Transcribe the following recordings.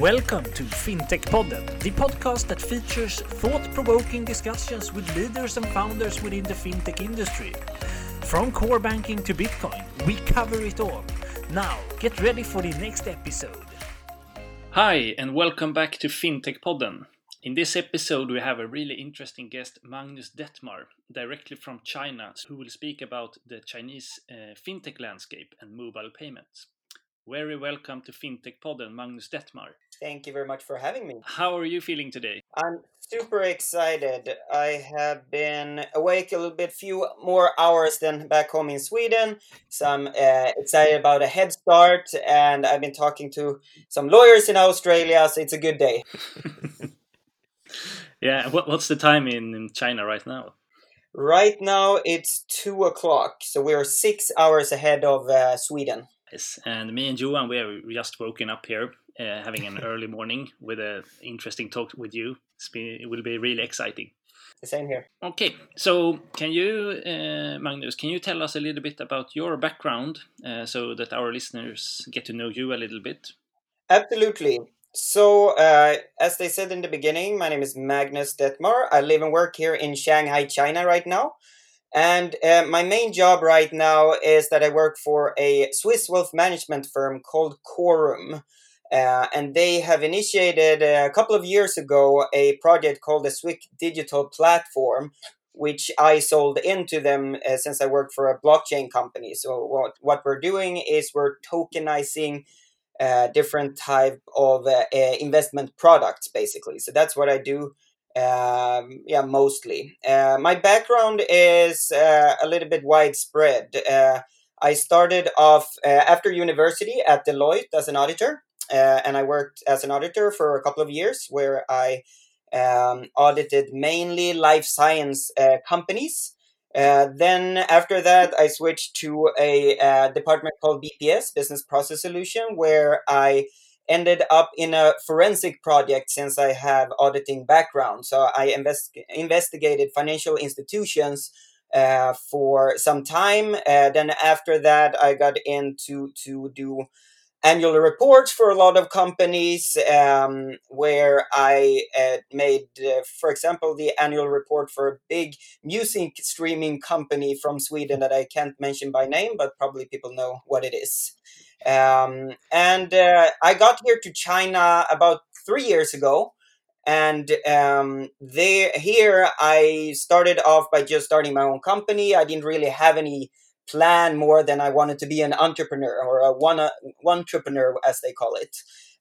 Welcome to FinTech Podden, the podcast that features thought provoking discussions with leaders and founders within the fintech industry. From core banking to Bitcoin, we cover it all. Now, get ready for the next episode. Hi, and welcome back to FinTech Podden. In this episode, we have a really interesting guest, Magnus Detmar, directly from China, who will speak about the Chinese uh, fintech landscape and mobile payments. Very welcome to FinTech Podden, Magnus Detmar. Thank you very much for having me. How are you feeling today? I'm super excited. I have been awake a little bit, few more hours than back home in Sweden. So I'm uh, excited about a head start, and I've been talking to some lawyers in Australia, so it's a good day. yeah, what, what's the time in, in China right now? Right now it's two o'clock, so we are six hours ahead of uh, Sweden. Yes, and me and Johan, we are just woken up here, uh, having an early morning with an interesting talk with you. Been, it will be really exciting. The same here. Okay, so can you, uh, Magnus, can you tell us a little bit about your background uh, so that our listeners get to know you a little bit? Absolutely. So, uh, as they said in the beginning, my name is Magnus Detmar. I live and work here in Shanghai, China right now. And uh, my main job right now is that I work for a Swiss wealth management firm called Quorum. Uh, and they have initiated uh, a couple of years ago a project called the Swiss Digital Platform, which I sold into them uh, since I work for a blockchain company. So what what we're doing is we're tokenizing uh, different type of uh, uh, investment products, basically. So that's what I do um, yeah, mostly. My background is a little bit widespread. I started off after university at Deloitte as an auditor, uh, and I worked as an auditor for a couple of years where I um, audited mainly life science uh, companies. then after that, I switched to a department called BPS, Business Process Solution, where I ended up in a forensic project since I have auditing background. So I invest, investigated financial institutions uh, for some time. Uh, then after that, I got into to do annual reports for a lot of companies um, where I uh, made, uh, for example, the annual report for a big music streaming company from Sweden that I can't mention by name, but probably people know what it is. Um, and uh, I got here to China about three years ago. And um, there, here I started off by just starting my own company. I didn't really have any plan more than I wanted to be an entrepreneur or a one uh, entrepreneur as they call it.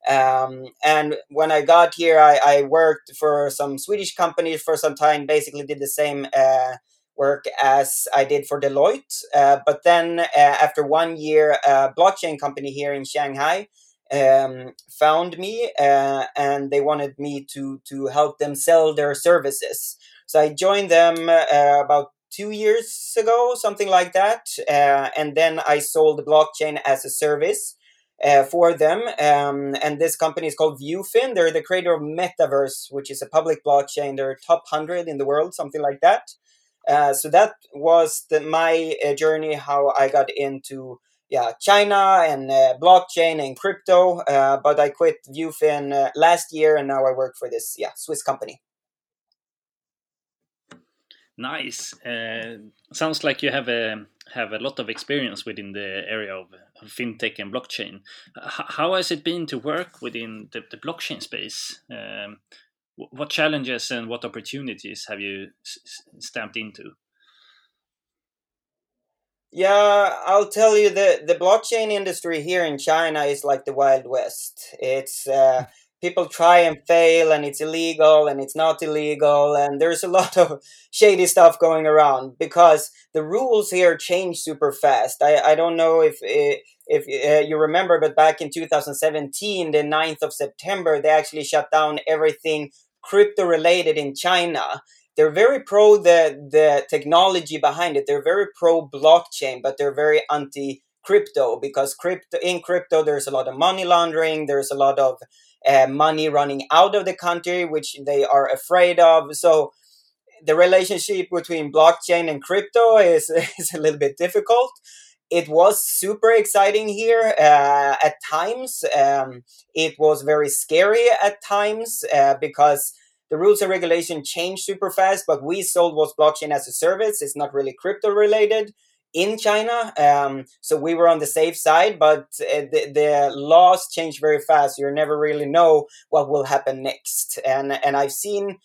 Um, and when I got here, I, I, worked for some Swedish companies for some time. Basically, did the same uh, work as I did for Deloitte. Uh, but then uh, after one year, a blockchain company here in Shanghai um, found me uh, and they wanted me to, to help them sell their services. So I joined them uh, about two years ago, something like that. Uh, and then I sold blockchain as a service. Uh, for them. Um, and this company is called Viewfin. They're the creator of Metaverse, which is a public blockchain. They're top 100 in the world, something like that. Uh, so that was the, my uh, journey, how I got into yeah China and uh, blockchain and crypto. Uh, but I quit Viewfin last year, and now I work for this yeah Swiss company. Nice. sounds like you have a have a lot of experience within the area of, fintech and blockchain. H how has it been to work within the, the blockchain space? Um, what challenges and what opportunities have you stamped into? Yeah, I'll tell you the the blockchain industry here in China is like the wild west. It's uh, people try and fail, and it's illegal, and it's not illegal, and there's a lot of shady stuff going around because the rules here change super fast. I I don't know if it, if uh, you remember, but back in 2017, the 9th of September, they actually shut down everything crypto related in China. They're very pro the the technology behind it. They're very pro blockchain, but they're very anti crypto because crypto in crypto there's a lot of money laundering. There's a lot of money running out of the country, which they are afraid of. So the relationship between blockchain and crypto is is a little bit difficult. it was super exciting here uh, at times. Um, it was very scary at times uh, because the rules and regulation changed super fast. But we sold was blockchain as a service. It's not really crypto related in China. Um, so we were on the safe side, but uh, the, the, laws change very fast. You never really know what will happen next. And and I've seen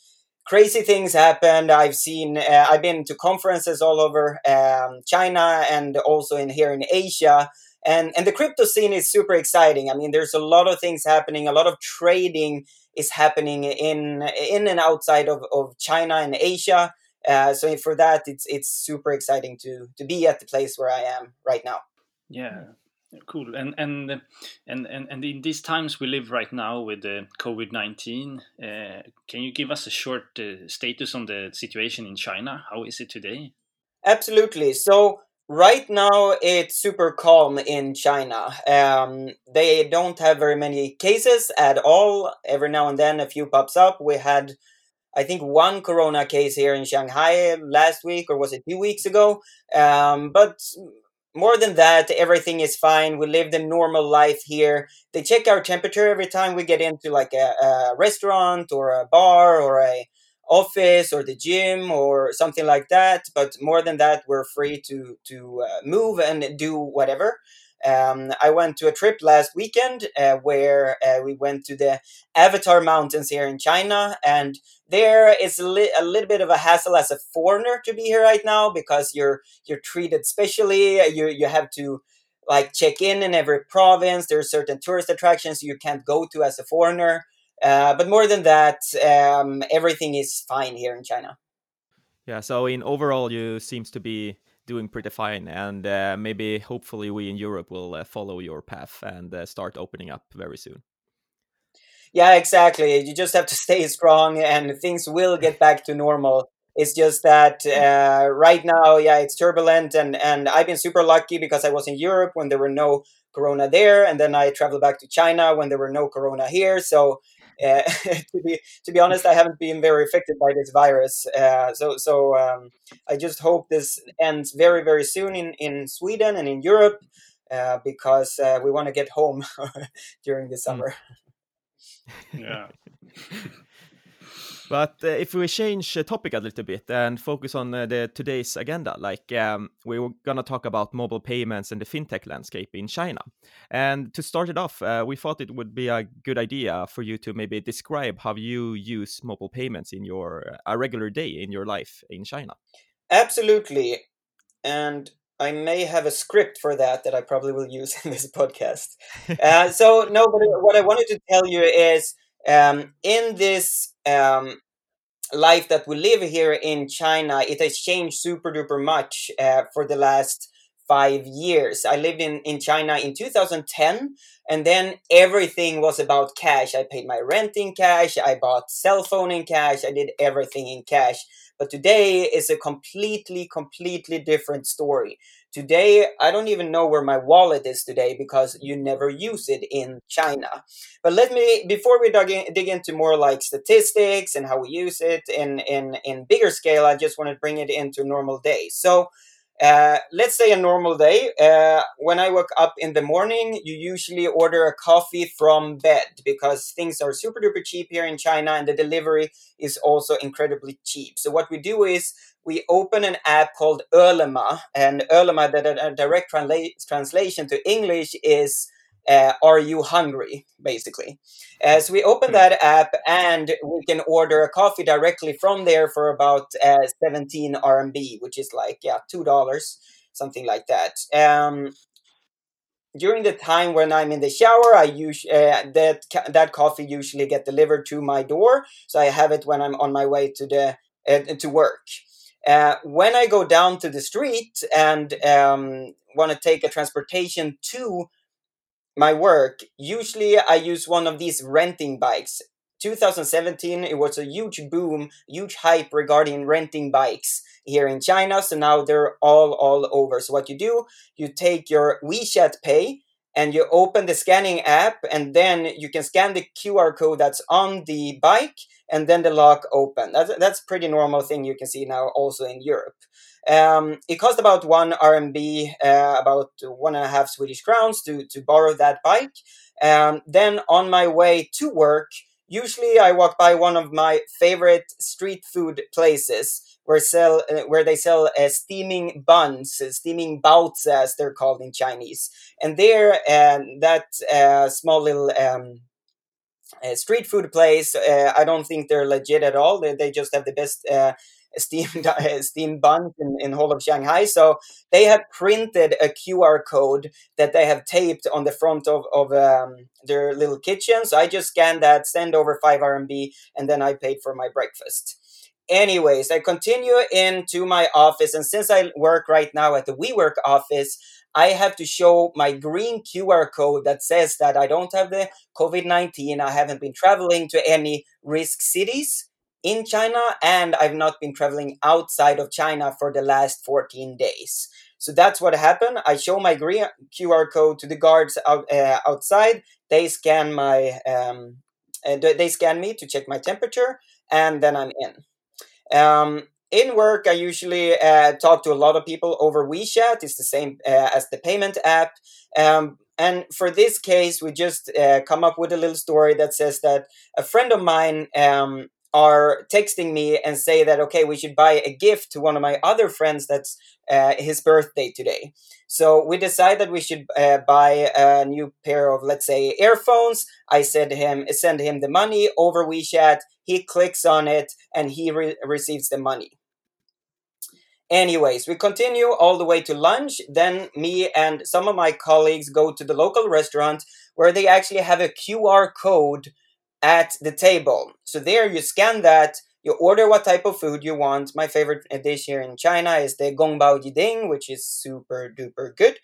crazy things happen. I've seen uh, I've been to conferences all over um, China and also in here in Asia. And and the crypto scene is super exciting. I mean, there's a lot of things happening. A lot of trading is happening in in and outside of, of China and Asia. Uh, so for that, it's it's super exciting to to be at the place where I am right now. Yeah, cool. And and and and and in these times we live right now with the COVID nineteen, uh, can you give us a short uh, status on the situation in China? How is it today? Absolutely. So right now it's super calm in China. Um, they don't have very many cases at all. Every now and then a few pops up. We had I think one corona case here in Shanghai last week, or was it two weeks ago? Um, but more than that, everything is fine. We live the normal life here. They check our temperature every time we get into like a, a restaurant or a bar or a office or the gym or something like that. But more than that, we're free to to uh, move and do whatever. Um, I went to a trip last weekend uh, where uh, we went to the Avatar Mountains here in China, and there is a, li- a, little bit of a hassle as a foreigner to be here right now because you're you're treated specially. You you have to like check in in every province. There are certain tourist attractions you can't go to as a foreigner. Uh, but more than that, um, everything is fine here in China. Yeah. So in overall, you seems to be doing pretty fine, and uh, maybe hopefully we in Europe will uh, follow your path and uh, start opening up very soon. Yeah, exactly. You just have to stay strong, and things will get back to normal. It's just that uh, right now, yeah, it's turbulent, and and I've been super lucky because I was in Europe when there were no corona there, and then I traveled back to China when there were no corona here. So uh, to be to be honest, I haven't been very affected by this virus. Uh, so so um, I just hope this ends very very soon in in Sweden and in Europe uh, because uh, we want to get home during the hmm. summer. Yeah. But uh, if we change the topic a little bit and focus on uh, the today's agenda, like um, we were gonna talk about mobile payments and the fintech landscape in China. And to start it off, uh, we thought it would be a good idea for you to maybe describe how you use mobile payments in your a regular day in your life in China. Absolutely, and I may have a script for that that I probably will use in this podcast. Uh, so no, but what I wanted to tell you is um, in this um, life that we live here in China, it has changed super duper much uh, for the last five years. I lived in, in China in 2010, and then everything was about cash. I paid my rent in cash, I bought cell phone in cash, I did everything in cash. But today is a completely, completely different story. Today, I don't even know where my wallet is today because you never use it in China. But let me, before we dig, in, dig into more like statistics and how we use it in, in, in bigger scale, I just want to bring it into normal days. So uh, let's say a normal day. Uh, when I wake up in the morning, you usually order a coffee from bed because things are super duper cheap here in China and the delivery is also incredibly cheap. So, what we do is we open an app called Ele.me, and Ele.me, the, direct transla- translation to English is uh, Are You Hungry? basically. Uh, so we open hmm. that app and we can order a coffee directly from there for about uh, 17 RMB, which is like, yeah, $2, something like that. Um, during the time when I'm in the shower, I use uh, that that coffee usually get delivered to my door, so I have it when I'm on my way to the uh, to work. Uh, when I go down to the street and um, want to take a transportation to my work, usually I use one of these renting bikes. 2017, it was a huge boom, huge hype regarding renting bikes here in China. So now they're all all over. So what you do, you take your WeChat Pay and you open the scanning app, and then you can scan the QR code that's on the bike, and then the lock open. That's that's pretty normal thing you can see now also in Europe. Um, it cost about one RMB, uh, about one and a half Swedish crowns to, to borrow that bike. Um, then on my way to work, usually I walk by one of my favorite street food places where sell uh, where they sell uh, steaming buns, uh, steaming baozi as they're called in Chinese. And there, um, that uh, small little um, uh, street food place, uh, I don't think they're legit at all. They, they just have the best uh, steamed steamed buns in, in whole of Shanghai. So they have printed a QR code that they have taped on the front of, of um, their little kitchen. So I just scanned that, send over five RMB, and then I paid for my breakfast. Anyways, I continue into my office, and since I work right now at the WeWork office, I have to show my green QR code that says that I don't have the COVID 19. I haven't been traveling to any risk cities in China, and I've not been traveling outside of China for the last 14 days. So that's what happened. I show my green QR code to the guards out, uh, outside. They scan my um, uh, they scan me to check my temperature, and then I'm in. Um, in work, I usually uh, talk to a lot of people over WeChat. It's the same uh, as the payment app. Um, and for this case, we just uh, come up with a little story that says that a friend of mine um, are texting me and say that okay we should buy a gift to one of my other friends that's uh, his birthday today so we decide that we should uh, buy a new pair of let's say earphones i send him send him the money over wechat he clicks on it and he re- receives the money anyways we continue all the way to lunch then me and some of my colleagues go to the local restaurant where they actually have a qr code at the table. So there you scan that, you order what type of food you want. My favorite dish here in China is the gongbao jiding, which is super duper good.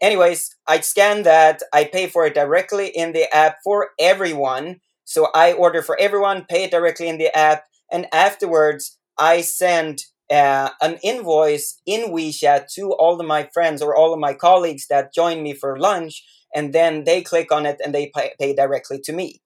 Anyways, I scan that, I pay for it directly in the app for everyone. So I order for everyone, pay it directly in the app, and afterwards I send uh, an invoice in WeChat to all of my friends or all of my colleagues that join me for lunch, and then they click on it and they pay, pay directly to me.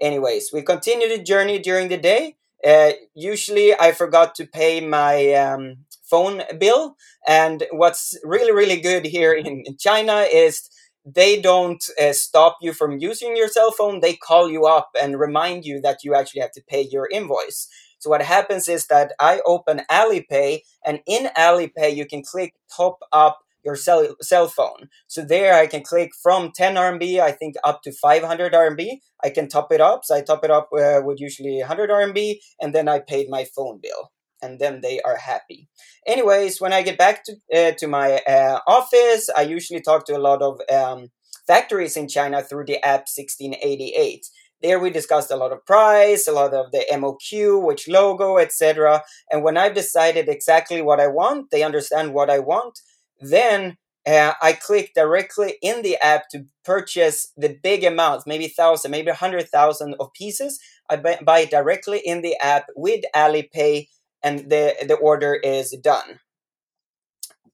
Anyways, we continue the journey during the day. Uh, usually, I forgot to pay my um, phone bill. And what's really, really good here in, in China is they don't uh, stop you from using your cell phone. They call you up and remind you that you actually have to pay your invoice. So what happens is that I open Alipay, and in Alipay you can click top up your cell, cell phone. So there I can click from 10 RMB, I think up to 500 RMB. I can top it up. So I top it up uh, with usually 100 RMB and then I paid my phone bill. And then they are happy. Anyways, when I get back to, uh, to my uh, office, I usually talk to a lot of um, factories in China through the app 1688. There we discussed a lot of price, a lot of the MOQ, which logo, etc. And when I've decided exactly what I want, they understand what I want, then uh, I click directly in the app to purchase the big amounts, maybe thousand, maybe hundred thousand of pieces. I buy directly in the app with Alipay, and the the order is done.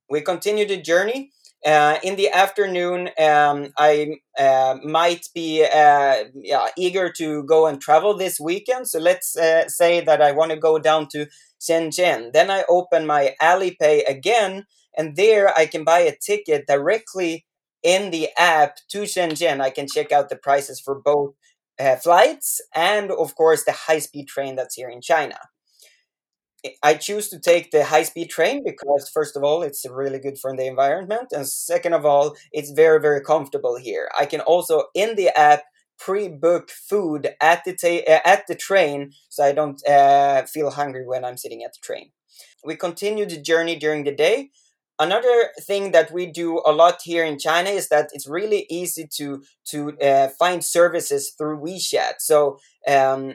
We continue the journey. Uh, in the afternoon, um, I uh, might be uh, yeah, eager to go and travel this weekend. So let's uh, say that I want to go down to Shenzhen. Then I open my Alipay again and there I can buy a ticket directly in the app to Shenzhen. I can check out the prices for both uh, flights and, of course, the high speed train that's here in China. I choose to take the high speed train because, first of all, it's really good for the environment, and second of all, it's very, very comfortable here. I can also, in the app, pre-book food at the ta- uh, at the train, so I don't uh, feel hungry when I'm sitting at the train. We continue the journey during the day another thing that we do a lot here in China is that it's really easy to to uh, find services through WeChat. So um,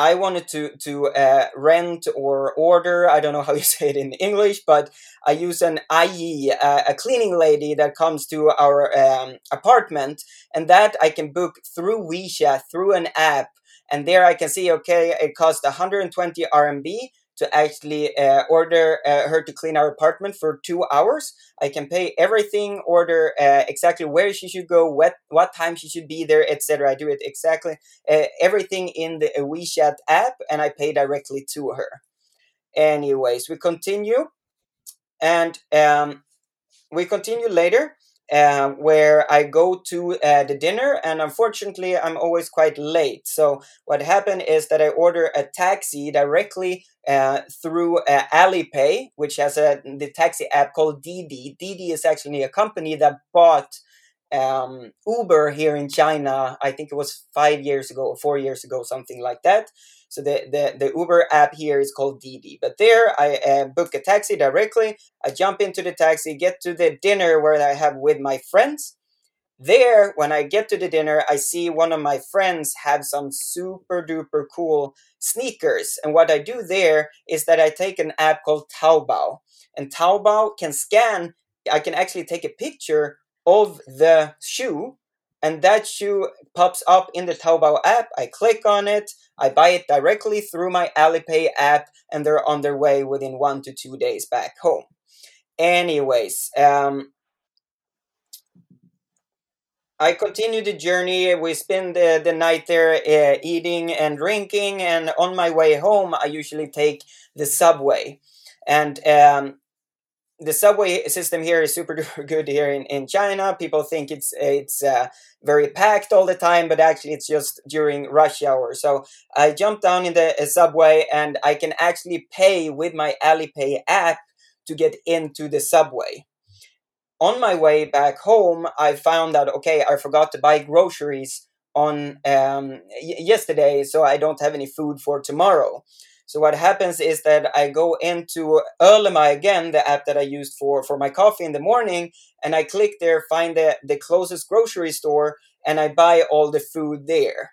I wanted to to uh, rent or order. I don't know how you say it in English, but I use an ayi, uh, a cleaning lady that comes to our um, apartment, and that I can book through WeChat through an app. And there I can see, okay, it costs 120 RMB to actually uh, order uh, her to clean our apartment for two hours. I can pay everything, order uh, exactly where she should go, what what time she should be there, etc. I do it exactly uh, everything in the WeChat app, and I pay directly to her. Anyways, we continue. and um, we continue later uh, where I go to uh, the dinner, and unfortunately, I'm always quite late. So what happened is that I order a taxi directly uh, through uh, Alipay, which has a the taxi app called Didi. Didi is actually a company that bought um, Uber here in China. I think it was five years ago or four years ago, something like that. So the, the, the Uber app here is called Didi. But there I uh, book a taxi directly. I jump into the taxi, get to the dinner where I have with my friends. There, when I get to the dinner, I see one of my friends have some super duper cool sneakers. And what I do there is that I take an app called Taobao. And Taobao can scan, I can actually take a picture of the shoe and that shoe pops up in the Taobao app. I click on it, I buy it directly through my Alipay app, and they're on their way within one to two days back home. Anyways, um, I continue the journey. We spend the, the night there uh, eating and drinking, and on my way home, I usually take the subway. And um, the subway system here is super good here in, in China. People think it's it's uh, very packed all the time, but actually it's just during rush hour. So I jump down in the uh, subway and I can actually pay with my Alipay app to get into the subway. On my way back home, I found that okay, I forgot to buy groceries on um, y- yesterday, so I don't have any food for tomorrow. So what happens is that I go into Ele.me again, the app that I used for, for my coffee in the morning, and I click there, find the, the closest grocery store, and I buy all the food there.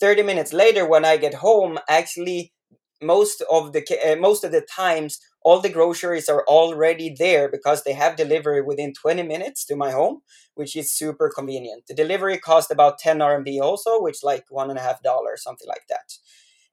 30 minutes later, when I get home, actually, most of the uh, most of the times, all the groceries are already there because they have delivery within 20 minutes to my home, which is super convenient. The delivery cost about 10 RMB also, which like one and a half dollars, something like that.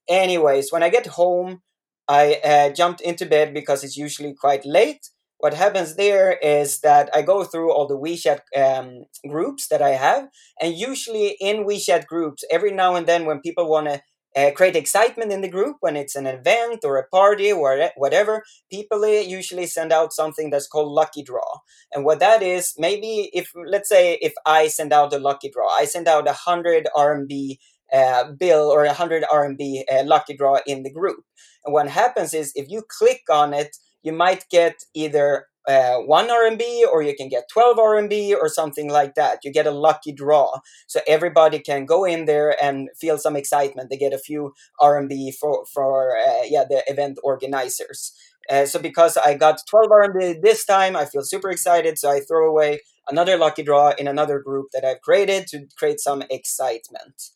Anyways, when I get home, I uh, jumped into bed because it's usually quite late. What happens there is that I go through all the WeChat um, groups that I have, and usually in WeChat groups, every now and then when people want to uh, create excitement in the group when it's an event or a party or whatever people uh, usually send out something that's called lucky draw and what that is maybe if let's say if i send out a lucky draw i send out a 100 rmb uh, bill or a 100 RMB uh, lucky draw in the group. And what happens is if you click on it, you might get either uh, 1 RMB or you can get 12 RMB or something like that. You get a lucky draw. So everybody can go in there and feel some excitement. They get a few RMB for, for uh, yeah, the event organizers. Uh, so because I got 12 RMB this time, I feel super excited. So I throw away another lucky draw in another group that I've created to create some excitement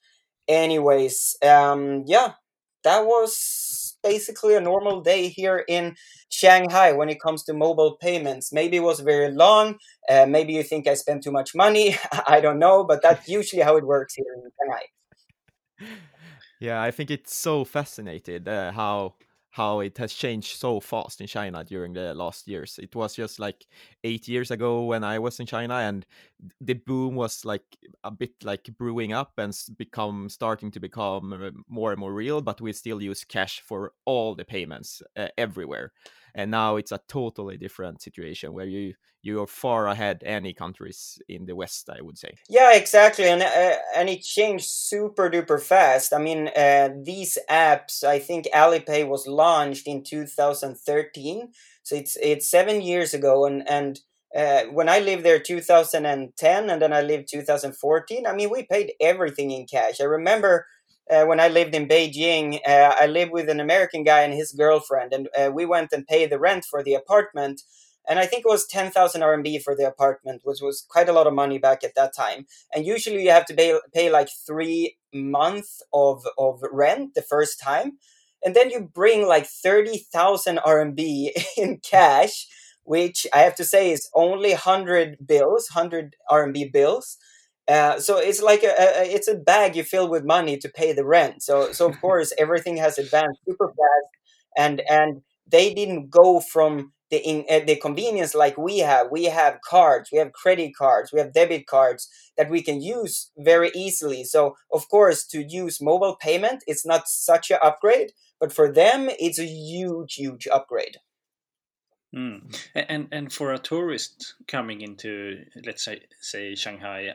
anyways um yeah that was basically a normal day here in shanghai when it comes to mobile payments. Maybe it was very long uh, maybe you think i spent too much money i don't know but that's usually how it works here in shanghai. Yeah i think it's so fascinating uh, how how it has changed so fast in China during the last years. It was just like eight years ago when I was in China, and the boom was like a bit like brewing up and become starting to become uh, more and more real. But we still use cash for all the payments uh, everywhere and now it's a totally different situation where you you are far ahead any countries in the west i would say yeah exactly and uh, and it changed super duper fast i mean uh, these apps i think alipay was launched in 2013 so it's it's 7 years ago and and uh, when I lived there 2010 and then I lived 2014, I mean, we paid everything in cash. I remember uh, when I lived in Beijing, uh, I lived with an American guy and his girlfriend, and uh, we went and paid the rent for the apartment. And I think it was 10,000 RMB for the apartment, which was quite a lot of money back at that time. And usually you have to pay, pay like three months of, of rent the first time. And then you bring like 30,000 RMB in cash, which I have to say is only 100 bills, 100 RMB bills uh, so it's like a, a, it's a bag you fill with money to pay the rent. So so of course everything has advanced super fast, and and they didn't go from the in, uh, the convenience like we have. We have cards, we have credit cards, we have debit cards that we can use very easily. So of course to use mobile payment, it's not such an upgrade, but for them it's a huge huge upgrade. Mm. And and for a tourist coming into let's say say Shanghai,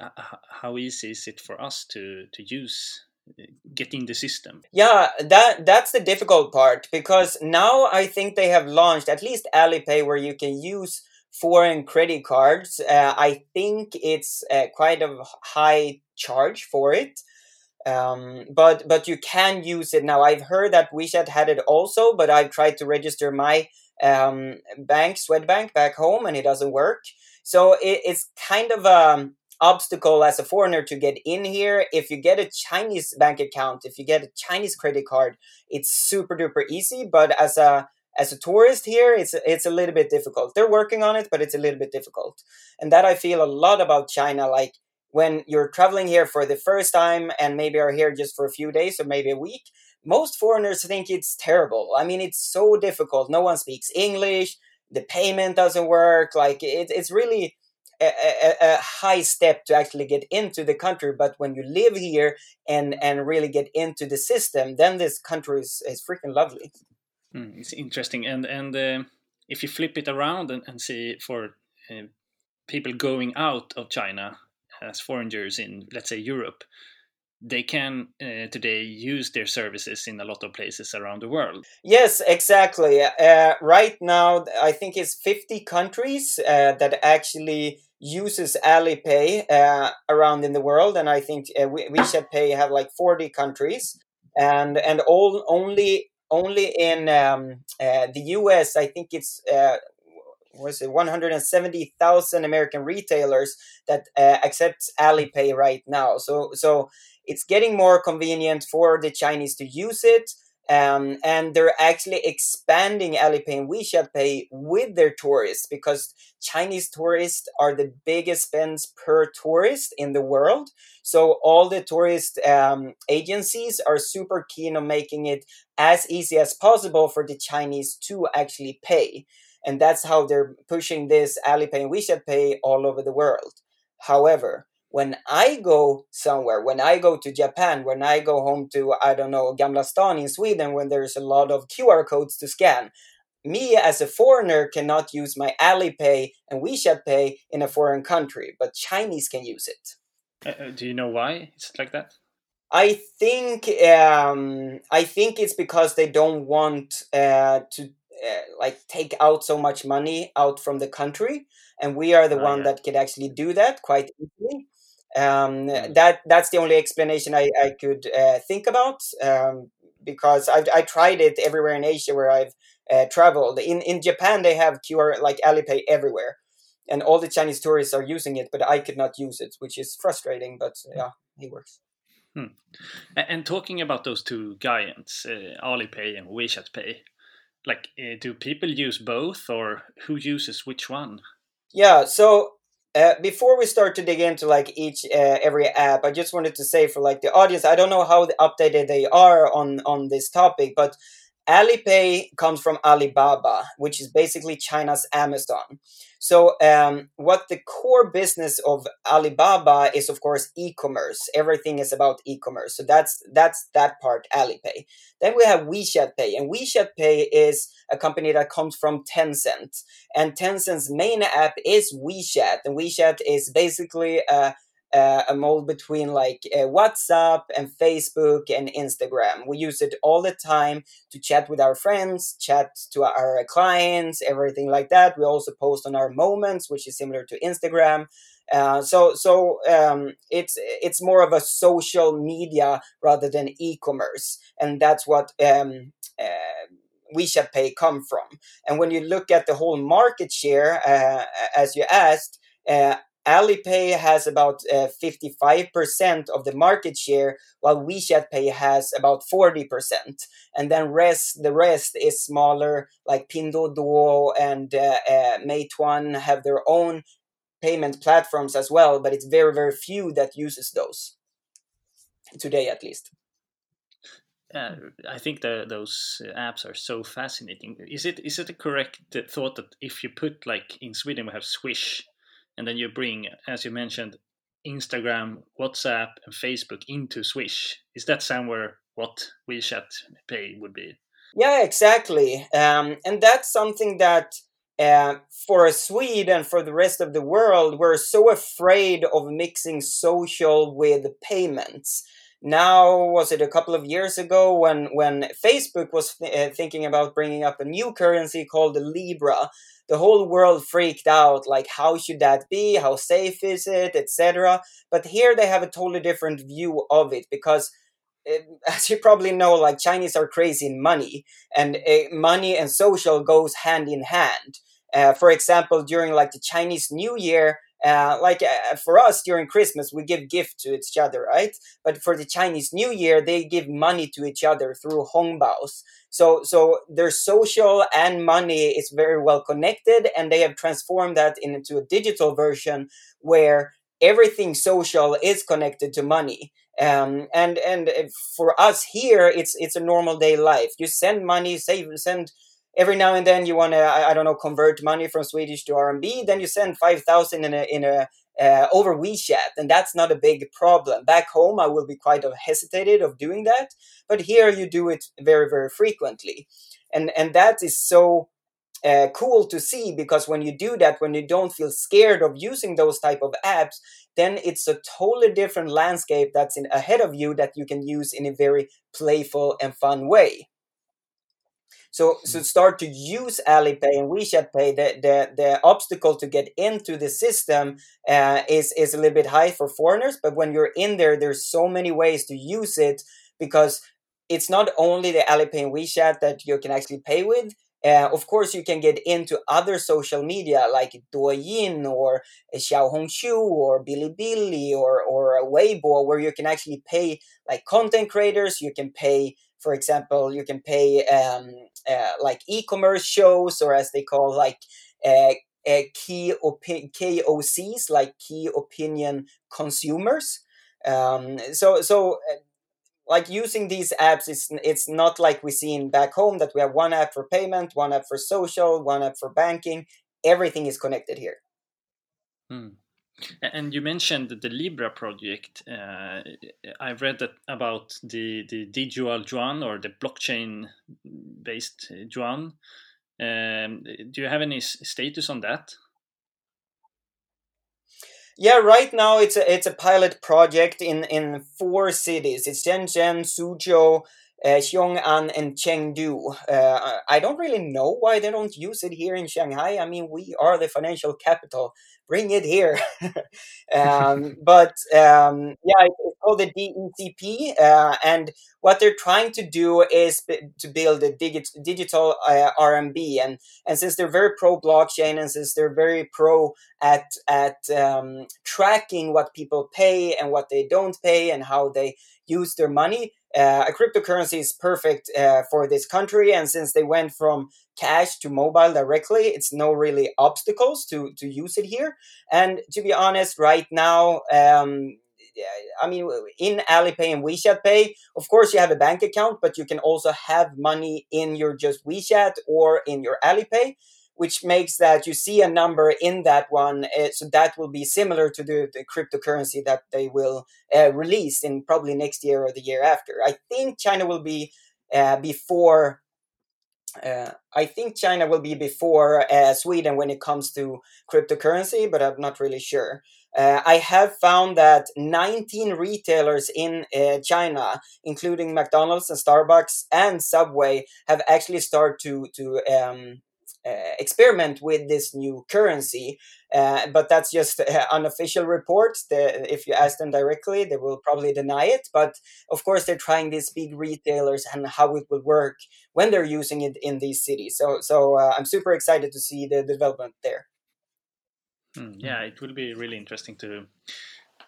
how easy is it for us to to use uh, getting the system? Yeah, that that's the difficult part because now I think they have launched at least Alipay where you can use foreign credit cards. Uh, I think it's uh, quite a high charge for it. Um, but but you can use it now. I've heard that WeChat had it also, but I've tried to register my um, bank, Swedbank, back home, and it doesn't work. So it, it's kind of a obstacle as a foreigner to get in here. If you get a Chinese bank account, if you get a Chinese credit card, it's super duper easy. But as a as a tourist here, it's it's a little bit difficult. They're working on it, but it's a little bit difficult. And that I feel a lot about China. Like when you're traveling here for the first time and maybe are here just for a few days or maybe a week, most foreigners think it's terrible. I mean, it's so difficult. No one speaks English. The payment doesn't work. Like it, it's really a, a, a, high step to actually get into the country. But when you live here and and really get into the system, then this country is, is freaking lovely. Mm, it's interesting, and and uh, if you flip it around and, and see for uh, people going out of China as foreigners in, let's say, Europe, they can uh, today use their services in a lot of places around the world. Yes, exactly. Uh, right now, I think it's 50 countries uh, that actually uses Alipay around in the world, and I think uh, WeChat Pay have like 40 countries, and and all only only in um, the U.S. I think it's was it 170,000 American retailers that uh, accepts Alipay right now. So so it's getting more convenient for the Chinese to use it. Um, and they're actually expanding Alipay and WeChat Pay with their tourists because Chinese tourists are the biggest spends per tourist in the world. So all the tourist um, agencies are super keen on making it as easy as possible for the Chinese to actually pay. And that's how they're pushing this Alipay and WeChat Pay all over the world. However, when I go somewhere, when I go to Japan, when I go home to, I don't know, Gamla Stan in Sweden, when there's a lot of QR codes to scan, me as a foreigner cannot use my Alipay and WeChat Pay in a foreign country, but Chinese can use it. Uh, uh do you know why it's like that? I think um, I think it's because they don't want uh, to uh, like take out so much money out from the country, and we are the oh, one yeah. that could actually do that quite easily um, that that's the only explanation I, I could uh, think about um, because I've I tried it everywhere in Asia where I've uh, traveled. In in Japan they have QR like Alipay everywhere, and all the Chinese tourists are using it, but I could not use it, which is frustrating. But hmm. yeah, it works. Hmm. And talking about those two giants, uh, Alipay and WeChat Pay, like, uh, do people use both, or who uses which one? Yeah, so uh, before we start to dig into like each uh, every app, I just wanted to say for like the audience, I don't know how updated they are on on this topic, but Alipay comes from Alibaba, which is basically China's Amazon. So, um, what the core business of Alibaba is, of course, e-commerce. Everything is about e-commerce. So that's that's that part, Alipay. Then we have WeChat Pay, and WeChat Pay is a company that comes from Tencent, and Tencent's main app is WeChat, and WeChat is basically a uh, a mold between like uh, WhatsApp and Facebook and Instagram. We use it all the time to chat with our friends, chat to our clients, everything like that. We also post on our moments, which is similar to Instagram. Uh, so so um, it's it's more of a social media rather than e-commerce, and that's what um, uh, WeChat Pay come from. And when you look at the whole market share, uh, as you asked, uh, Alipay has about uh, 55% of the market share, while WeChat Pay has about 40%. And then rest, the rest is smaller, like Pinduoduo and uh, uh, Meituan have their own payment platforms as well, but it's very, very few that uses those today, at least. Uh, I think the, those apps are so fascinating. Is it is it a correct thought that if you put like in Sweden we have Swish, and then you bring, as you mentioned, Instagram, WhatsApp, and Facebook into Swish. Is that somewhere what WeChat Pay would be? Yeah, exactly. Um, and that's something that uh, for Sweden, and for the rest of the world, we're so afraid of mixing social with payments. Now, was it a couple of years ago when when Facebook was th- uh, thinking about bringing up a new currency called the Libra? The whole world freaked out. Like, how should that be? How safe is it, etc. But here they have a totally different view of it because as you probably know, like Chinese are crazy in money, and uh, money and social goes hand in hand. Uh, for example, during like the Chinese New Year, uh, like uh, for us during Christmas, we give gift to each other, right? But for the Chinese New Year, they give money to each other through hongbaos. So, so their social and money is very well connected, and they have transformed that into a digital version where everything social is connected to money. Um, and and for us here, it's it's a normal day life. You send money, save, send every now and then you want to I, I, don't know convert money from swedish to rmb then you send 5000 in a in a uh, over wechat and that's not a big problem. Back home i will be quite hesitated of doing that but here you do it very very frequently. And and that is so uh, cool to see because when you do that when you don't feel scared of using those type of apps then it's a totally different landscape that's in ahead of you that you can use in a very playful and fun way so, so hmm. start to use Alipay and WeChat Pay. The, the, the obstacle to get into the system uh, is, is a little bit high for foreigners. But when you're in there, there's so many ways to use it because it's not only the Alipay and WeChat that you can actually pay with. Uh, of course, you can get into other social media like Douyin or Xiaohongshu or Bilibili or, or Weibo, where you can actually pay like content creators. You can pay for example, you can pay um, uh, like e-commerce shows, or as they call like uh, uh, key opi- KOCs, like key opinion consumers. Um, so so uh, like using these apps is it's not like we see in back home that we have one app for payment, one app for social, one app for banking. Everything is connected here. Hmm. And you mentioned the Libra project. Uh, I've read about the the digital yuan or the blockchain based yuan. Um, do you have any status on that? Yeah, right now it's a it's a pilot project in in four cities. It's Shenzhen, Suzhou, uh, Xiong'an and Chengdu. Uh, I don't really know why they don't use it here in Shanghai. I mean, we are the financial capital. Bring it here. um, but um, yeah, it's called the DECP, uh, and what they're trying to do is b- to build a digit- digital uh, RMB. And and since they're very pro blockchain, and since they're very pro at at um, tracking what people pay and what they don't pay and how they use their money uh, a cryptocurrency is perfect uh, for this country, and since they went from cash to mobile directly, it's no really obstacles to to use it here. And to be honest, right now, um, I mean, in Alipay and WeChat Pay, of course, you have a bank account, but you can also have money in your just WeChat or in your Alipay which makes that you see a number in that one. Uh, so that will be similar to the, the cryptocurrency that they will uh, release in probably next year or the year after. I think China will be uh, before. I think China will be before Sweden when it comes to cryptocurrency, but I'm not really sure. I have found that 19 retailers in China, including McDonald's and Starbucks and Subway, have actually started to to um, uh, experiment with this new currency. Uh, but that's just uh, unofficial reports. The, if you ask them directly, they will probably deny it. But of course, they're trying these big retailers and how it will work when they're using it in these cities. So, so uh, I'm super excited to see the development there. Mm, yeah, it will be really interesting to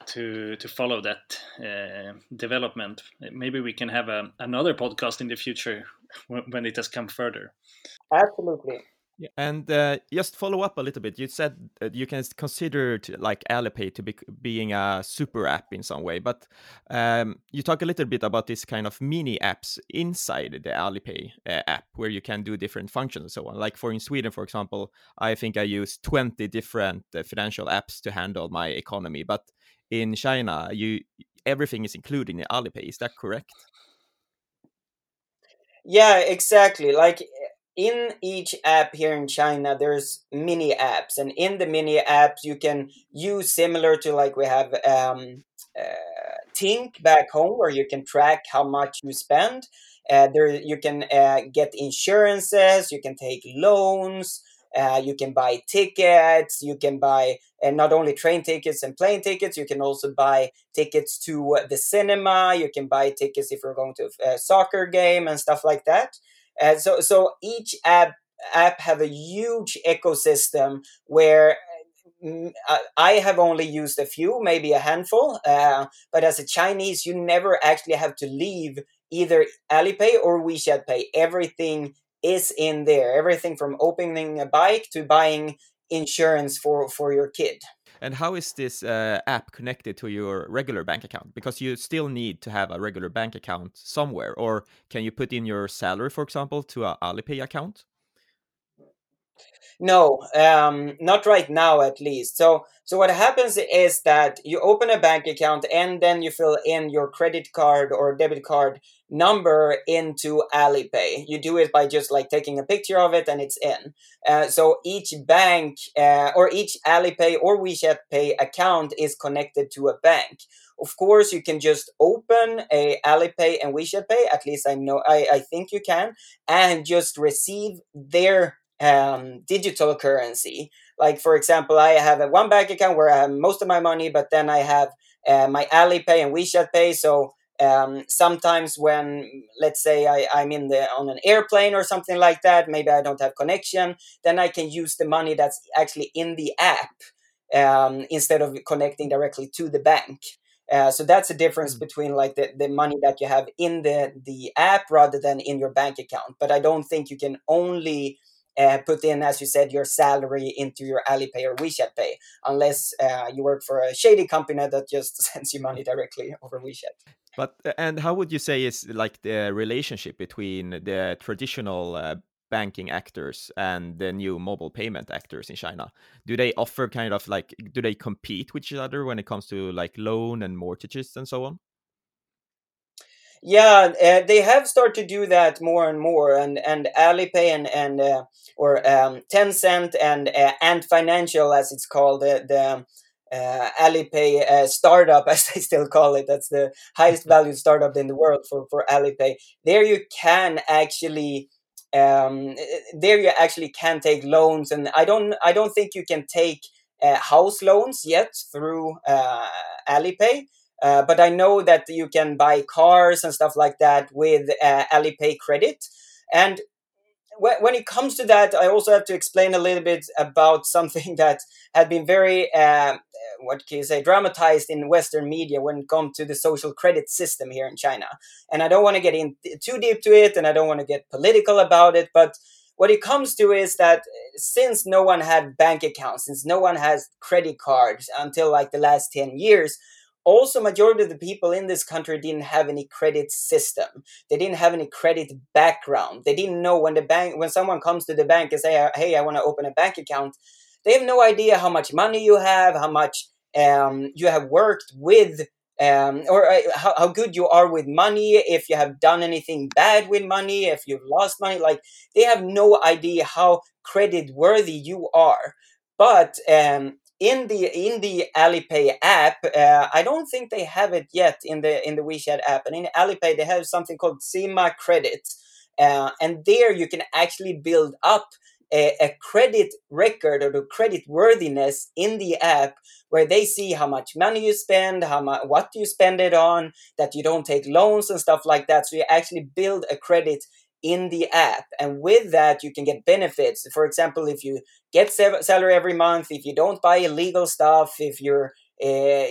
to to follow that uh, development. Maybe we can have a, another podcast in the future when, when it has come further. Absolutely. Yeah, and uh, just follow up a little bit. You said you can consider to, like Alipay to be being a super app in some way, but um, you talk a little bit about this kind of mini apps inside the Alipay uh, app where you can do different functions and so on. Like for in Sweden, for example, I think I use twenty different uh, financial apps to handle my economy, but in China, you everything is included in Alipay. Is that correct? Yeah, exactly. Like in each app here in China, there's mini apps, and in the mini apps, you can use similar to like we have um, uh, Tink back home, where you can track how much you spend. Uh, there, you can uh, get insurances, you can take loans, uh, you can buy tickets, you can buy and not only train tickets and plane tickets, you can also buy tickets to the cinema, you can buy tickets if you're going to a soccer game and stuff like that. Uh, so so each app app have a huge ecosystem where mm, I have only used a few, maybe a handful. Uh, but as a Chinese, you never actually have to leave either Alipay or WeChat Pay. Everything is in there. Everything from opening a bike to buying insurance for for your kid. And how is this uh, app connected to your regular bank account? Because you still need to have a regular bank account somewhere, or can you put in your salary, for example, to a Alipay account? No, um, not right now at least. So, so what happens is that you open a bank account and then you fill in your credit card or debit card number into Alipay. You do it by just like taking a picture of it and it's in. Uh, so each bank uh, or each Alipay or WeChat Pay account is connected to a bank. Of course, you can just open a Alipay and WeChat Pay. At least I know, I, I think you can, and just receive their um, digital currency. Like for example, I have a one bank account where I have most of my money, but then I have uh, my Alipay and WeChat Pay. So um, sometimes when let's say I, I'm in the on an airplane or something like that, maybe I don't have connection, then I can use the money that's actually in the app um, instead of connecting directly to the bank. Uh, so that's a difference mm. between like the, the money that you have in the the app rather than in your bank account. But I don't think you can only uh, put in, as you said, your salary into your Alipay or WeChat Pay, unless uh, you work for a shady company that just sends you money directly over WeChat. But uh, and how would you say is like the relationship between the traditional uh, banking actors and the new mobile payment actors in China? Do they offer kind of like do they compete with each other when it comes to like loan and mortgages and so on? Yeah, uh, they have started to do that more and more, and and Alipay and and uh, or um, Tencent and uh, Ant Financial, as it's called, the the uh, Alipay uh, startup, as they still call it. That's the highest valued startup in the world for for Alipay. There you can actually. Um, there you actually can take loans, and I don't. I don't think you can take uh, house loans yet through uh, Alipay uh, but I know that you can buy cars and stuff like that with uh, Alipay credit. And when it comes to that, I also have to explain a little bit about something that had been very, uh, what can you say, dramatized in Western media when it comes to the social credit system here in China. And I don't want to get in too deep to it, and I don't want to get political about it, but what it comes to is that since no one had bank accounts, since no one has credit cards until like the last 10 years, also majority of the people in this country didn't have any credit system. They didn't have any credit background. They didn't know when the bank when someone comes to the bank and say hey i want to open a bank account they have no idea how much money you have how much um, you have worked with um, or uh, how, how good you are with money if you have done anything bad with money if you've lost money like they have no idea how credit worthy you are. But um, in the in the Alipay app, uh, I don't think they have it yet in the in the WeChat app. And in Alipay, they have something called Zhima Credit, uh, and there you can actually build up a, a, credit record or the credit worthiness in the app, where they see how much money you spend, how much what you spend it on, that you don't take loans and stuff like that. So you actually build a credit in the app and with that you can get benefits. For example if you get salary every month if you don't buy illegal stuff if you're uh,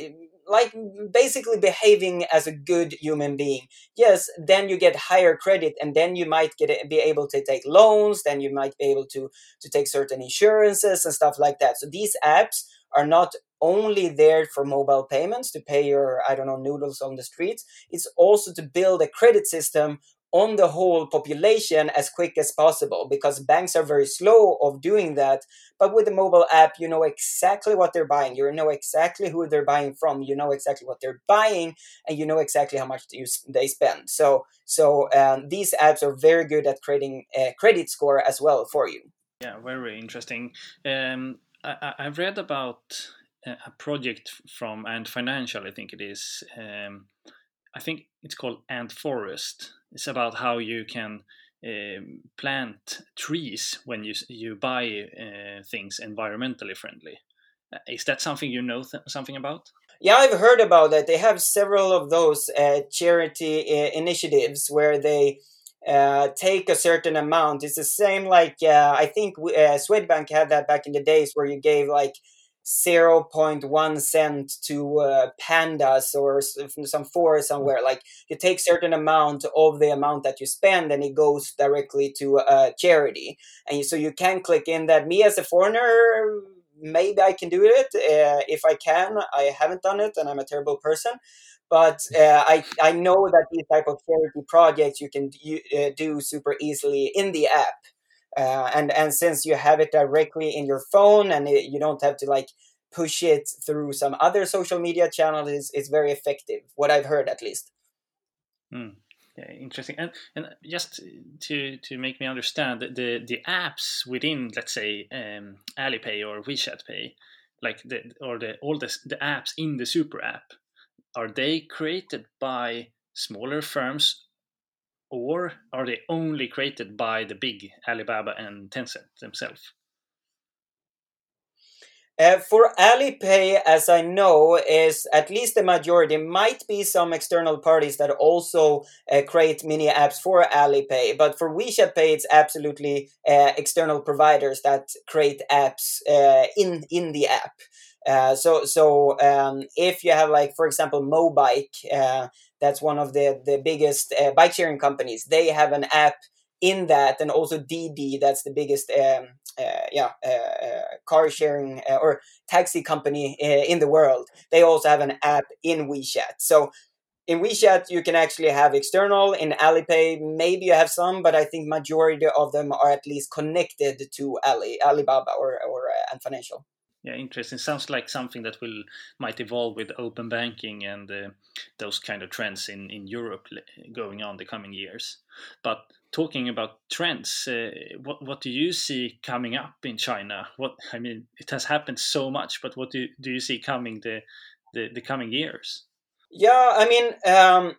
like basically behaving as a good human being yes then you get higher credit and then you might get be able to take loans then you might be able to to take certain insurances and stuff like that. So these apps are not only there for mobile payments to pay your i don't know noodles on the streets it's also to build a credit system on the whole population as quick as possible because banks are very slow of doing that. But with the mobile app you know exactly what they're buying. You know exactly who they're buying from. You know exactly what they're buying and you know exactly how much they spend. So so um, these apps are very good at creating a credit score as well for you. Yeah very interesting. Um, I, i've read about a project from Ant Financial, I think it is. Um, I think it's called Ant Forest. It's about how you can um, plant trees when you you buy uh, things environmentally friendly. Uh, is that something you know th- something about? Yeah, I've heard about that. They have several of those uh, charity uh, initiatives where they uh, take a certain amount. It's the same like uh, I think uh, Swedbank had that back in the days where you gave like 0.1 cent to uh, pandas or some forest somewhere. Like you take certain amount of the amount that you spend and it goes directly to a charity. And so you can click in that. Me as a foreigner maybe i can do it uh, if i can. I haven't done it and i'm a terrible person. But uh, I, I know that these type of charity projects you can uh, do super easily in the app uh, and and since you have it directly in your phone and it, you don't have to like push it through some other social media channels is, is very effective what i've heard at least mm. yeah, interesting and and just to to make me understand the the apps within let's say um, alipay or wechat pay like the or the all the, the apps in the super app are they created by smaller firms or are they only created by the big Alibaba and Tencent themselves? Uh, for Alipay, as I know, is at least the majority. Might be some external parties that also uh, create mini apps for Alipay, but for WeChat Pay, it's absolutely uh, external providers that create apps uh, in in the app. Uh, so so um, if you have like for example Mobike, uh, that's one of the the biggest uh, bike sharing companies. They have an app in that, and also DiDi, that's the biggest um, uh, yeah uh, uh, car sharing or taxi company in the world. They also have an app in WeChat. So in WeChat you can actually have external. In Alipay, maybe you have some, but I think majority of them are at least connected to Ali Alibaba or or Ant Financial yeah interesting. Sounds like something that will might evolve with open banking and uh, those kind of trends in in europe going on the coming years. But talking about trends uh, what what do you see coming up in china? What i mean it has happened so much but what do, do you see coming the, the the coming years? Yeah i mean um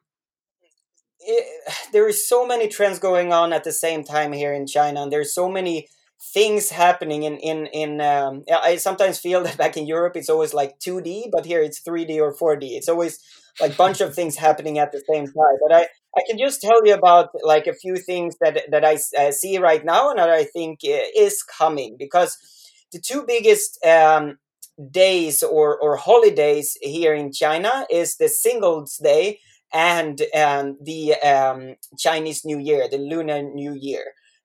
it, there is so many trends going on at the same time here in china and there's so many things happening in in in um, i sometimes feel that back in europe it's always like 2d but here it's 3d or 4d it's always like bunch of things happening at the same time. But i i can just tell you about like a few things that that i uh, see right now and that i think uh, is coming because the two biggest um, days or or holidays here in china is the singles day and um, the um, chinese new year the lunar new year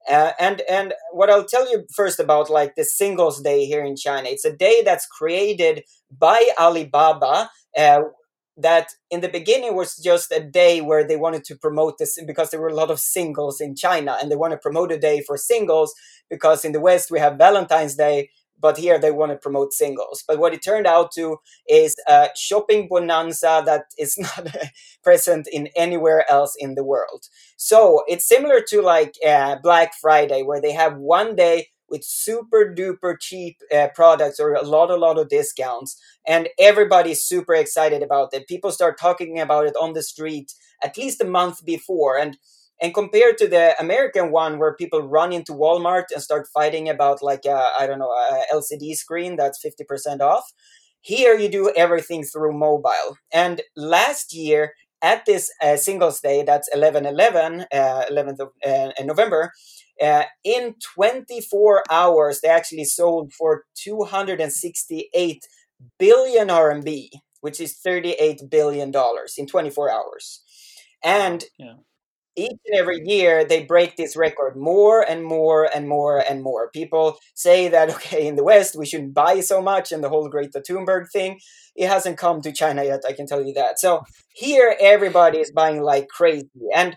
uh, and and what I'll tell you first about like the Singles Day here in China, it's a day that's created by Alibaba. Uh, that in the beginning was just a day where they wanted to promote this because there were a lot of singles in China and they want to promote a day for singles because in the West we have Valentine's Day but here they want to promote singles. But what it turned out to is a shopping bonanza that is not present in anywhere else in the world. So it's similar to like uh, Black Friday, where they have one day with super duper cheap uh, products or a lot, a lot of discounts, and everybody's super excited about it. People start talking about it on the street at least a month before, and and compared to the American one, where people run into Walmart and start fighting about like I don't know a LCD screen that's fifty percent off, here you do everything through mobile. And last year at this uh, Singles Day, that's 11-11, uh, 11th of uh, November, uh, in 24 hours, they actually sold for 268 billion RMB, which is 38 billion dollars in 24 hours. And yeah each and every year they break this record more and more and more and more. People say that okay, in the West we shouldn't buy so much, and the whole Greta Thunberg thing. It hasn't come to China yet, I can tell you that. So here everybody is buying like crazy, and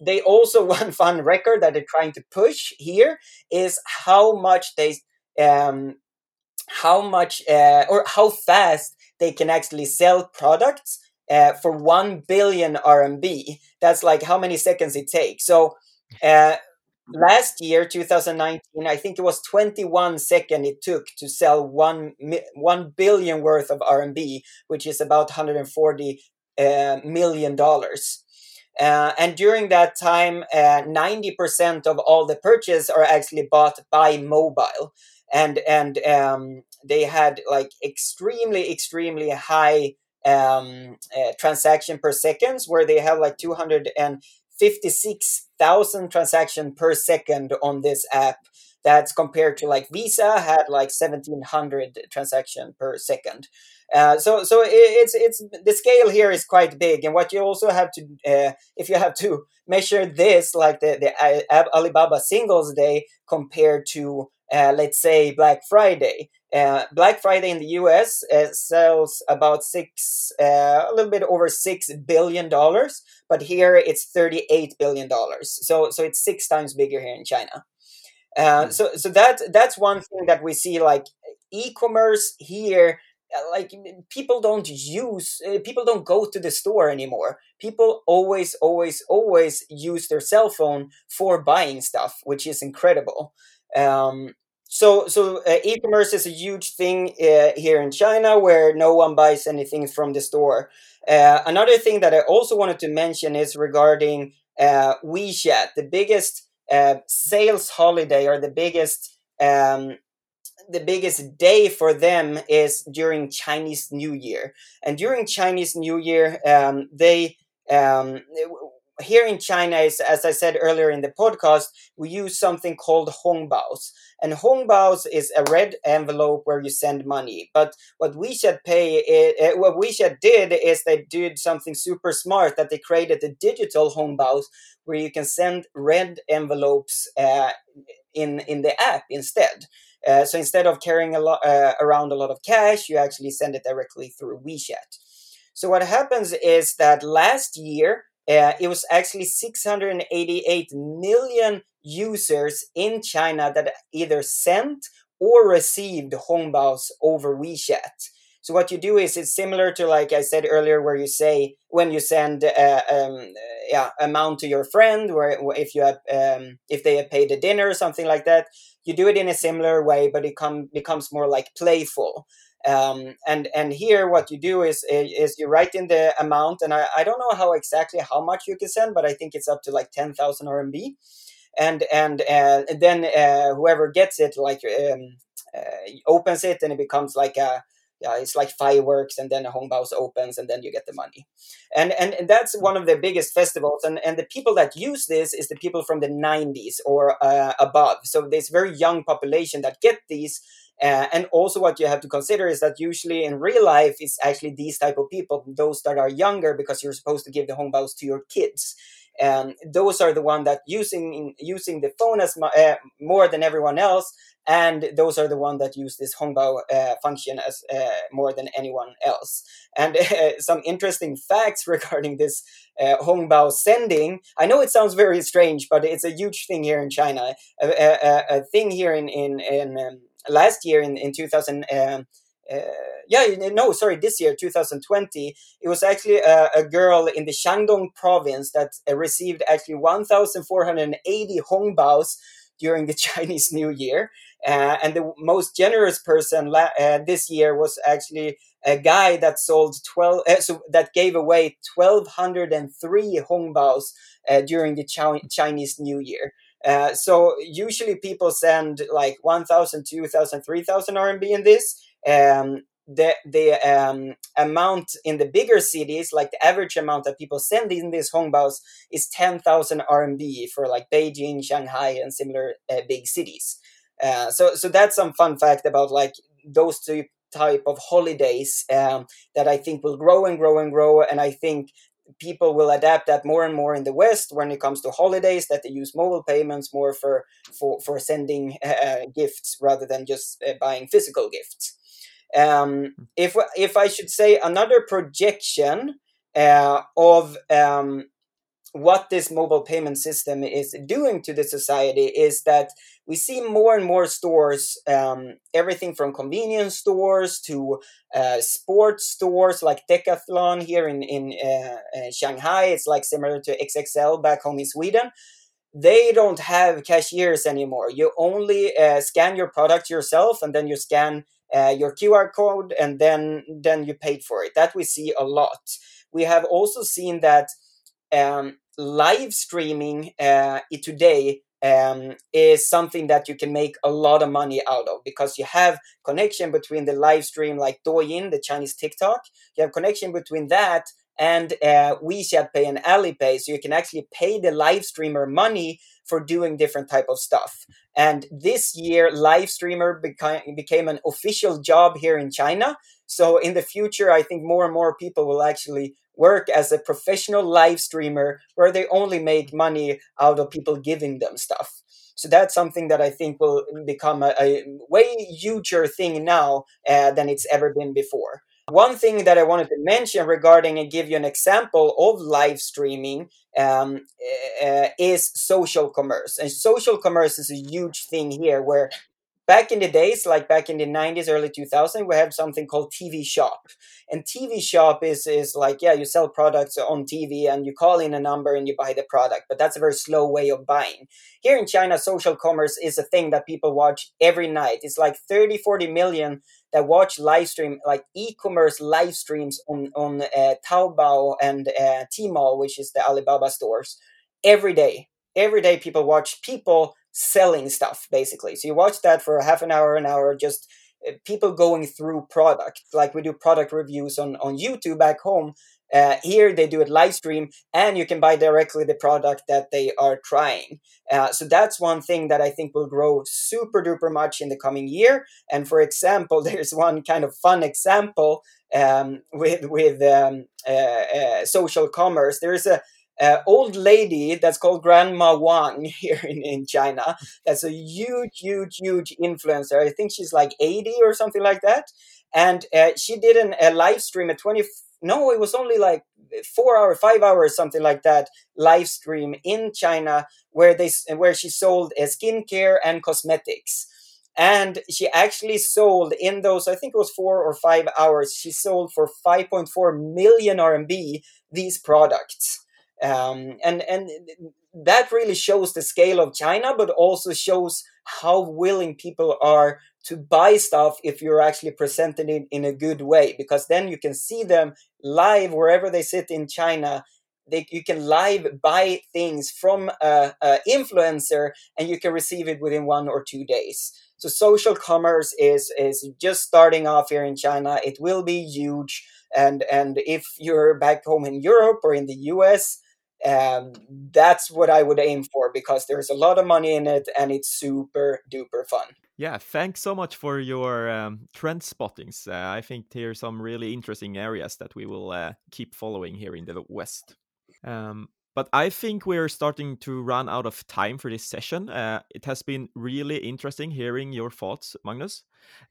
they also one fun record that they're trying to push here is how much they um, how much uh, or how fast they can actually sell products uh, for 1 billion RMB. That's like how many seconds it takes. So uh, last year, 2019, I think it was 21 seconds it took to sell 1, 1 billion worth of RMB, which is about 140 uh, million dollars. Uh, and during that time, uh, 90% of all the purchase are actually bought by mobile. And, and um, they had like extremely, extremely high um, uh, transaction per seconds, where they have like 256,000 transaction per second on this app. That's compared to like Visa had like 1700 transaction per second. Uh, so so it's it's the scale here is quite big, and what you also have to uh, if you have to measure this like the the uh, Alibaba Singles Day compared to let's say Black Friday. Uh, Black Friday in the U.S. sells about six a little bit over six billion dollars, but here it's thirty eight billion dollars. So so it's six times bigger here in China. Uh, hmm. so so that that's one thing that we see like e-commerce here uh, like people don't use uh, people don't go to the store anymore people always always always use their cell phone for buying stuff which is incredible um, so so uh, e-commerce is a huge thing uh, here in china where no one buys anything from the store uh, another thing that i also wanted to mention is regarding uh, wechat the biggest sales holiday or the biggest um, the biggest day for them is during Chinese New Year. And during Chinese New Year, um, they um, here in China is, as I said earlier in the podcast, we use something called Hongbaos. And Hongbaos is a red envelope where you send money. But what WeChat Pay, uh, what WeChat did is they did something super smart that they created a digital Hongbaos where you can send red envelopes uh, in in the app instead. Uh, so instead of carrying a lot uh, around a lot of cash, you actually send it directly through WeChat. So what happens is that last year uh, it was actually 688 million users in China that either sent or received Hongbaos over WeChat. So what you do is it's similar to like I said earlier, where you say when you send uh, um, yeah amount to your friend, where if you have um, if they have paid a dinner or something like that, you do it in a similar way, but it come, becomes more like playful. Um, and and here what you do is is you write in the amount, and I, I don't know how exactly how much you can send, but I think it's up to like ten thousand RMB, and and uh, then uh, whoever gets it like um, uh, opens it, and it becomes like a yeah, it's like fireworks, and then a Hongbaos opens, and then you get the money, and and, and that's one of the biggest festivals, and and the people that use this is the people from the 90s or uh, above, so this very young population that get these. Uh, and also what you have to consider is that usually in real life it's actually these type of people those that are younger because you're supposed to give the Hongbaos to your kids and those are the one that using using the phone as uh, more than everyone else and those are the one that use this Hongbao uh, function as uh, more than anyone else. And uh, some interesting facts regarding this uh, Hongbao sending. I know it sounds very strange, but it's a huge thing here in China. A, a, a thing here in in, in um, last year in in 2000. Um, uh, yeah, no, sorry, this year, 2020, it was actually a, a girl in the Shandong province that uh, received actually 1,480 Hongbaos during the Chinese New Year. Uh, and the most generous person la- uh, this year was actually a guy that sold 12 uh, so that gave away 1203 hongbaos uh, during the Ch- chinese new year uh, so usually people send like 1000 2000 3000 rmb in this um, the the um, amount in the bigger cities, like the average amount that people send in these hongbaos is 10,000 RMB for like Beijing, Shanghai, and similar uh, big cities. Uh, so so that's some fun fact about like those two type of holidays um, that I think will grow and grow and grow, and I think people will adapt that more and more in the West when it comes to holidays that they use mobile payments more for for for sending uh, gifts rather than just uh, buying physical gifts. Um, hmm. if if I should say another projection uh, of um, what this mobile payment system is doing to the society is that we see more and more stores, um, everything from convenience stores to uh, sports stores like Decathlon here in in uh, uh, Shanghai. It's like similar to XXL back home in Sweden. They don't have cashiers anymore. You only uh, scan your product yourself, and then you scan uh, your QR code, and then then you paid for it. That we see a lot. We have also seen that um, live streaming uh, today um, is something that you can make a lot of money out of because you have connection between the live stream like Douyin, the Chinese TikTok. You have connection between that and uh, WeChat Pay and Alipay, so you can actually pay the live streamer money for doing different type of stuff. And this year, live streamer became became an official job here in China. So in the future, I think more and more people will actually work as a professional live streamer where they only make money out of people giving them stuff. So that's something that I think will become a, a way huger thing now uh, than it's ever been before. One thing that I wanted to mention regarding and give you an example of live streaming um, uh, is social commerce. And social commerce is a huge thing here where back in the days, like back in the 90s, early 2000s, we had something called TV Shop. And TV Shop is, is like, yeah, you sell products on TV and you call in a number and you buy the product, but that's a very slow way of buying. Here in China, social commerce is a thing that people watch every night. It's like 30, 40 million that watch live stream, like e-commerce live streams on, on uh, Taobao and uh, Tmall, which is the Alibaba stores, every day. Every day people watch people selling stuff basically. So you watch that for half an hour an hour just uh, people going through product. Like we do product reviews on on youtube back home uh, here they do it live stream and you can buy directly the product that they are trying. Uh, so that's one thing that i think will grow super duper much in the coming year. And for example there's one kind of fun example um, with with um, uh, social commerce. There is a uh, old lady that's called Grandma Wang here in, in China. That's a huge, huge, huge influencer. I think she's like 80 or something like that. And uh, she did an, a live stream at 20. No, it was only like four hours, five hours, something like that. Live stream in China where they where she sold uh, skincare and cosmetics. And she actually sold in those, I think it was four or five hours, she sold for 5.4 million RMB these products um, and and that really shows the scale of China, but also shows how willing people are to buy stuff if you're actually presenting it in a good way, because then you can see them live wherever they sit in China. They, you can live buy things from a, a influencer, and you can receive it within one or two days. So social commerce is is just starting off here in China. It will be huge, and and if you're back home in Europe or in the US, um, that's what I would aim for because there's a lot of money in it and it's super duper fun. Yeah, thanks so much for your um, trend spottings. Uh, I think there are some really interesting areas that we will uh, keep following here in the West. Um, but I think we're starting to run out of time for this session. Uh, it has been really interesting hearing your thoughts, Magnus.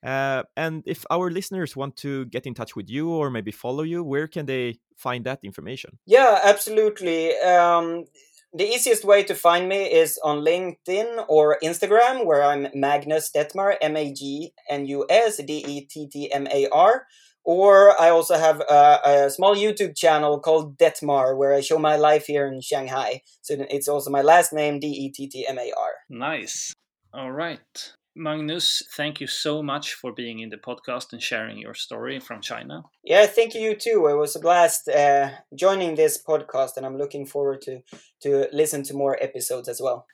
Uh, and if our listeners want to get in touch with you or maybe follow you, where can they find that information? Yeah, absolutely. Um, the easiest way to find me is on LinkedIn or Instagram, where I'm Magnus Dettmar, M A G N U S D E T T M A R. Or I also have a, a, small YouTube channel called Dettmar, where I show my life here in Shanghai. So it's also my last name, D E T T M A R. Nice. All right. Magnus, thank you so much for being in the podcast and sharing your story from China. Yeah, thank you too. It was a blast uh, joining this podcast, and I'm looking forward to to listen to more episodes as well.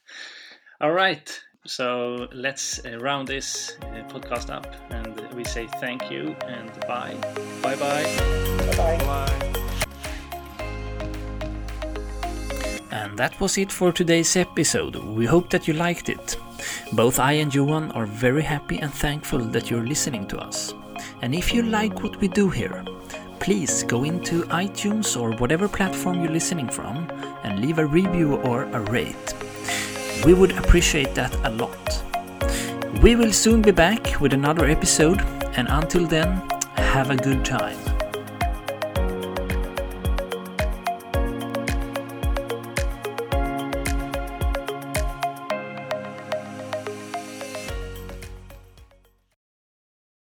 All right. So let's uh, round this uh, podcast up and we say thank you and bye. Bye bye. Bye bye. And that was it for today's episode. We hope that you liked it. Both I and Johan are very happy and thankful that you're listening to us. And if you like what we do here, please go into iTunes or whatever platform you're listening from and leave a review or a rate. We would appreciate that a lot. We will soon be back with another episode, and until then, have a good time.